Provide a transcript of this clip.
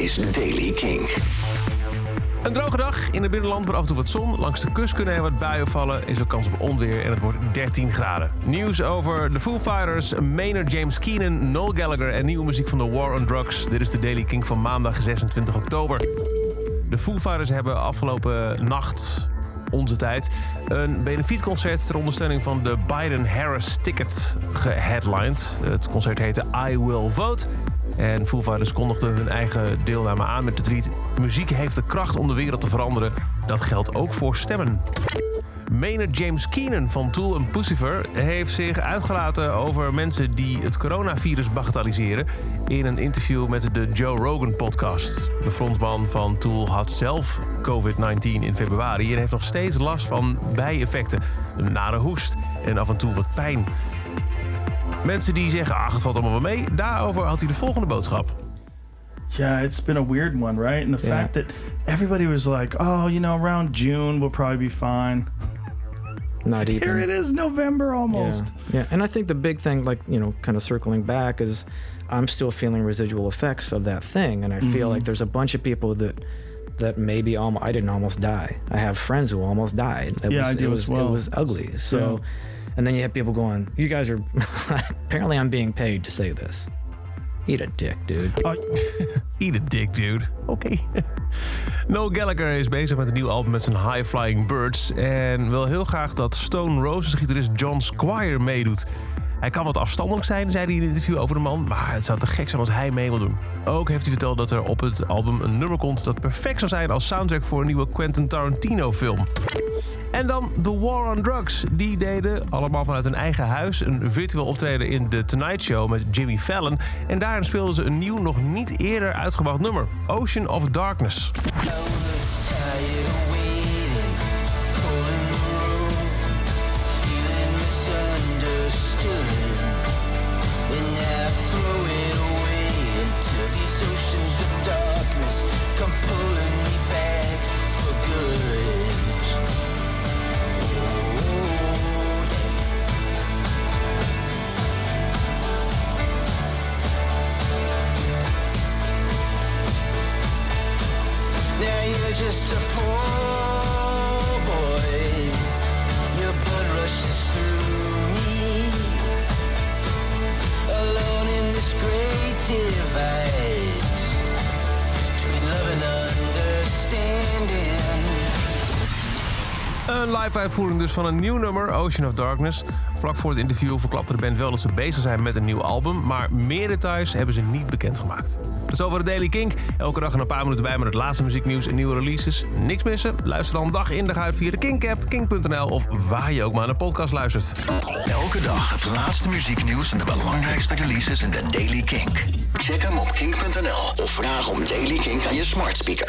is Daily King. Een droge dag in het binnenland, maar af en toe wat zon. Langs de kust kunnen er wat buien vallen. Is ook kans op onweer en het wordt 13 graden. Nieuws over de Foo Fighters, Maynard James Keenan, Noel Gallagher en nieuwe muziek van The War on Drugs. Dit is de Daily King van maandag 26 oktober. De Foo Fighters hebben afgelopen nacht onze tijd een benefietconcert ter ondersteuning van de Biden-Harris Ticket geheadlined. Het concert heette I Will Vote. En Foo Fighters kondigde hun eigen deelname aan met de tweet... Muziek heeft de kracht om de wereld te veranderen. Dat geldt ook voor stemmen. Maynard James Keenan van Tool en Pussifer heeft zich uitgelaten over mensen die het coronavirus bagatelliseren in een interview met de Joe Rogan podcast. De frontman van Tool had zelf COVID-19 in februari en heeft nog steeds last van bijeffecten. Een nare hoest en af en toe wat pijn. Mensen die zeggen, ach, het valt allemaal wel mee. Daarover had hij de volgende boodschap. Yeah, it's been a weird one, right? And the Yeah. fact that everybody was like, oh, you know, around June we'll probably be fine. Not even. Here it is, November almost. Yeah. yeah. And I think the big thing, like, you know, kind of circling back, is I'm still feeling residual effects of that thing. And I feel mm-hmm. like there's a bunch of people that that maybe almost I didn't almost die. I have friends who almost died. It Yeah, was, I do it was as well. it was ugly. So Yeah. and then you have people going, You guys are apparently I'm being paid to say this. Eat a dick, dude. Oh, Eat a dick, dude. Oké. Noel Gallagher is bezig met een nieuw album met zijn High Flying Birds. En wil heel graag dat Stone Roses gitarist John Squire meedoet. Hij kan wat afstandelijk zijn, zei hij in een interview over de man. Maar het zou te gek zijn als hij mee wil doen. Ook heeft hij verteld dat er op het album een nummer komt... dat perfect zou zijn als soundtrack voor een nieuwe Quentin Tarantino film. En dan The War on Drugs. Die deden allemaal vanuit hun eigen huis een virtueel optreden in The Tonight Show met Jimmy Fallon. En daarin speelden ze een nieuw, nog niet eerder uitgebracht nummer: Ocean of Darkness. Een live uitvoering dus van een nieuw nummer, Ocean of Darkness. Vlak voor het interview verklapte de band wel dat ze bezig zijn met een nieuw album. Maar meer details hebben ze niet bekendgemaakt. Dat is over de Daily Kink. Elke dag een paar minuten bij met het laatste muzieknieuws en nieuwe releases. Niks missen? Luister dan dag in dag uit via de Kink-app, kink.nl... of waar je ook maar naar podcast luistert. Elke dag het laatste muzieknieuws en de belangrijkste releases in de Daily Kink. Check hem op kink.nl of vraag om Daily Kink aan je smart speaker.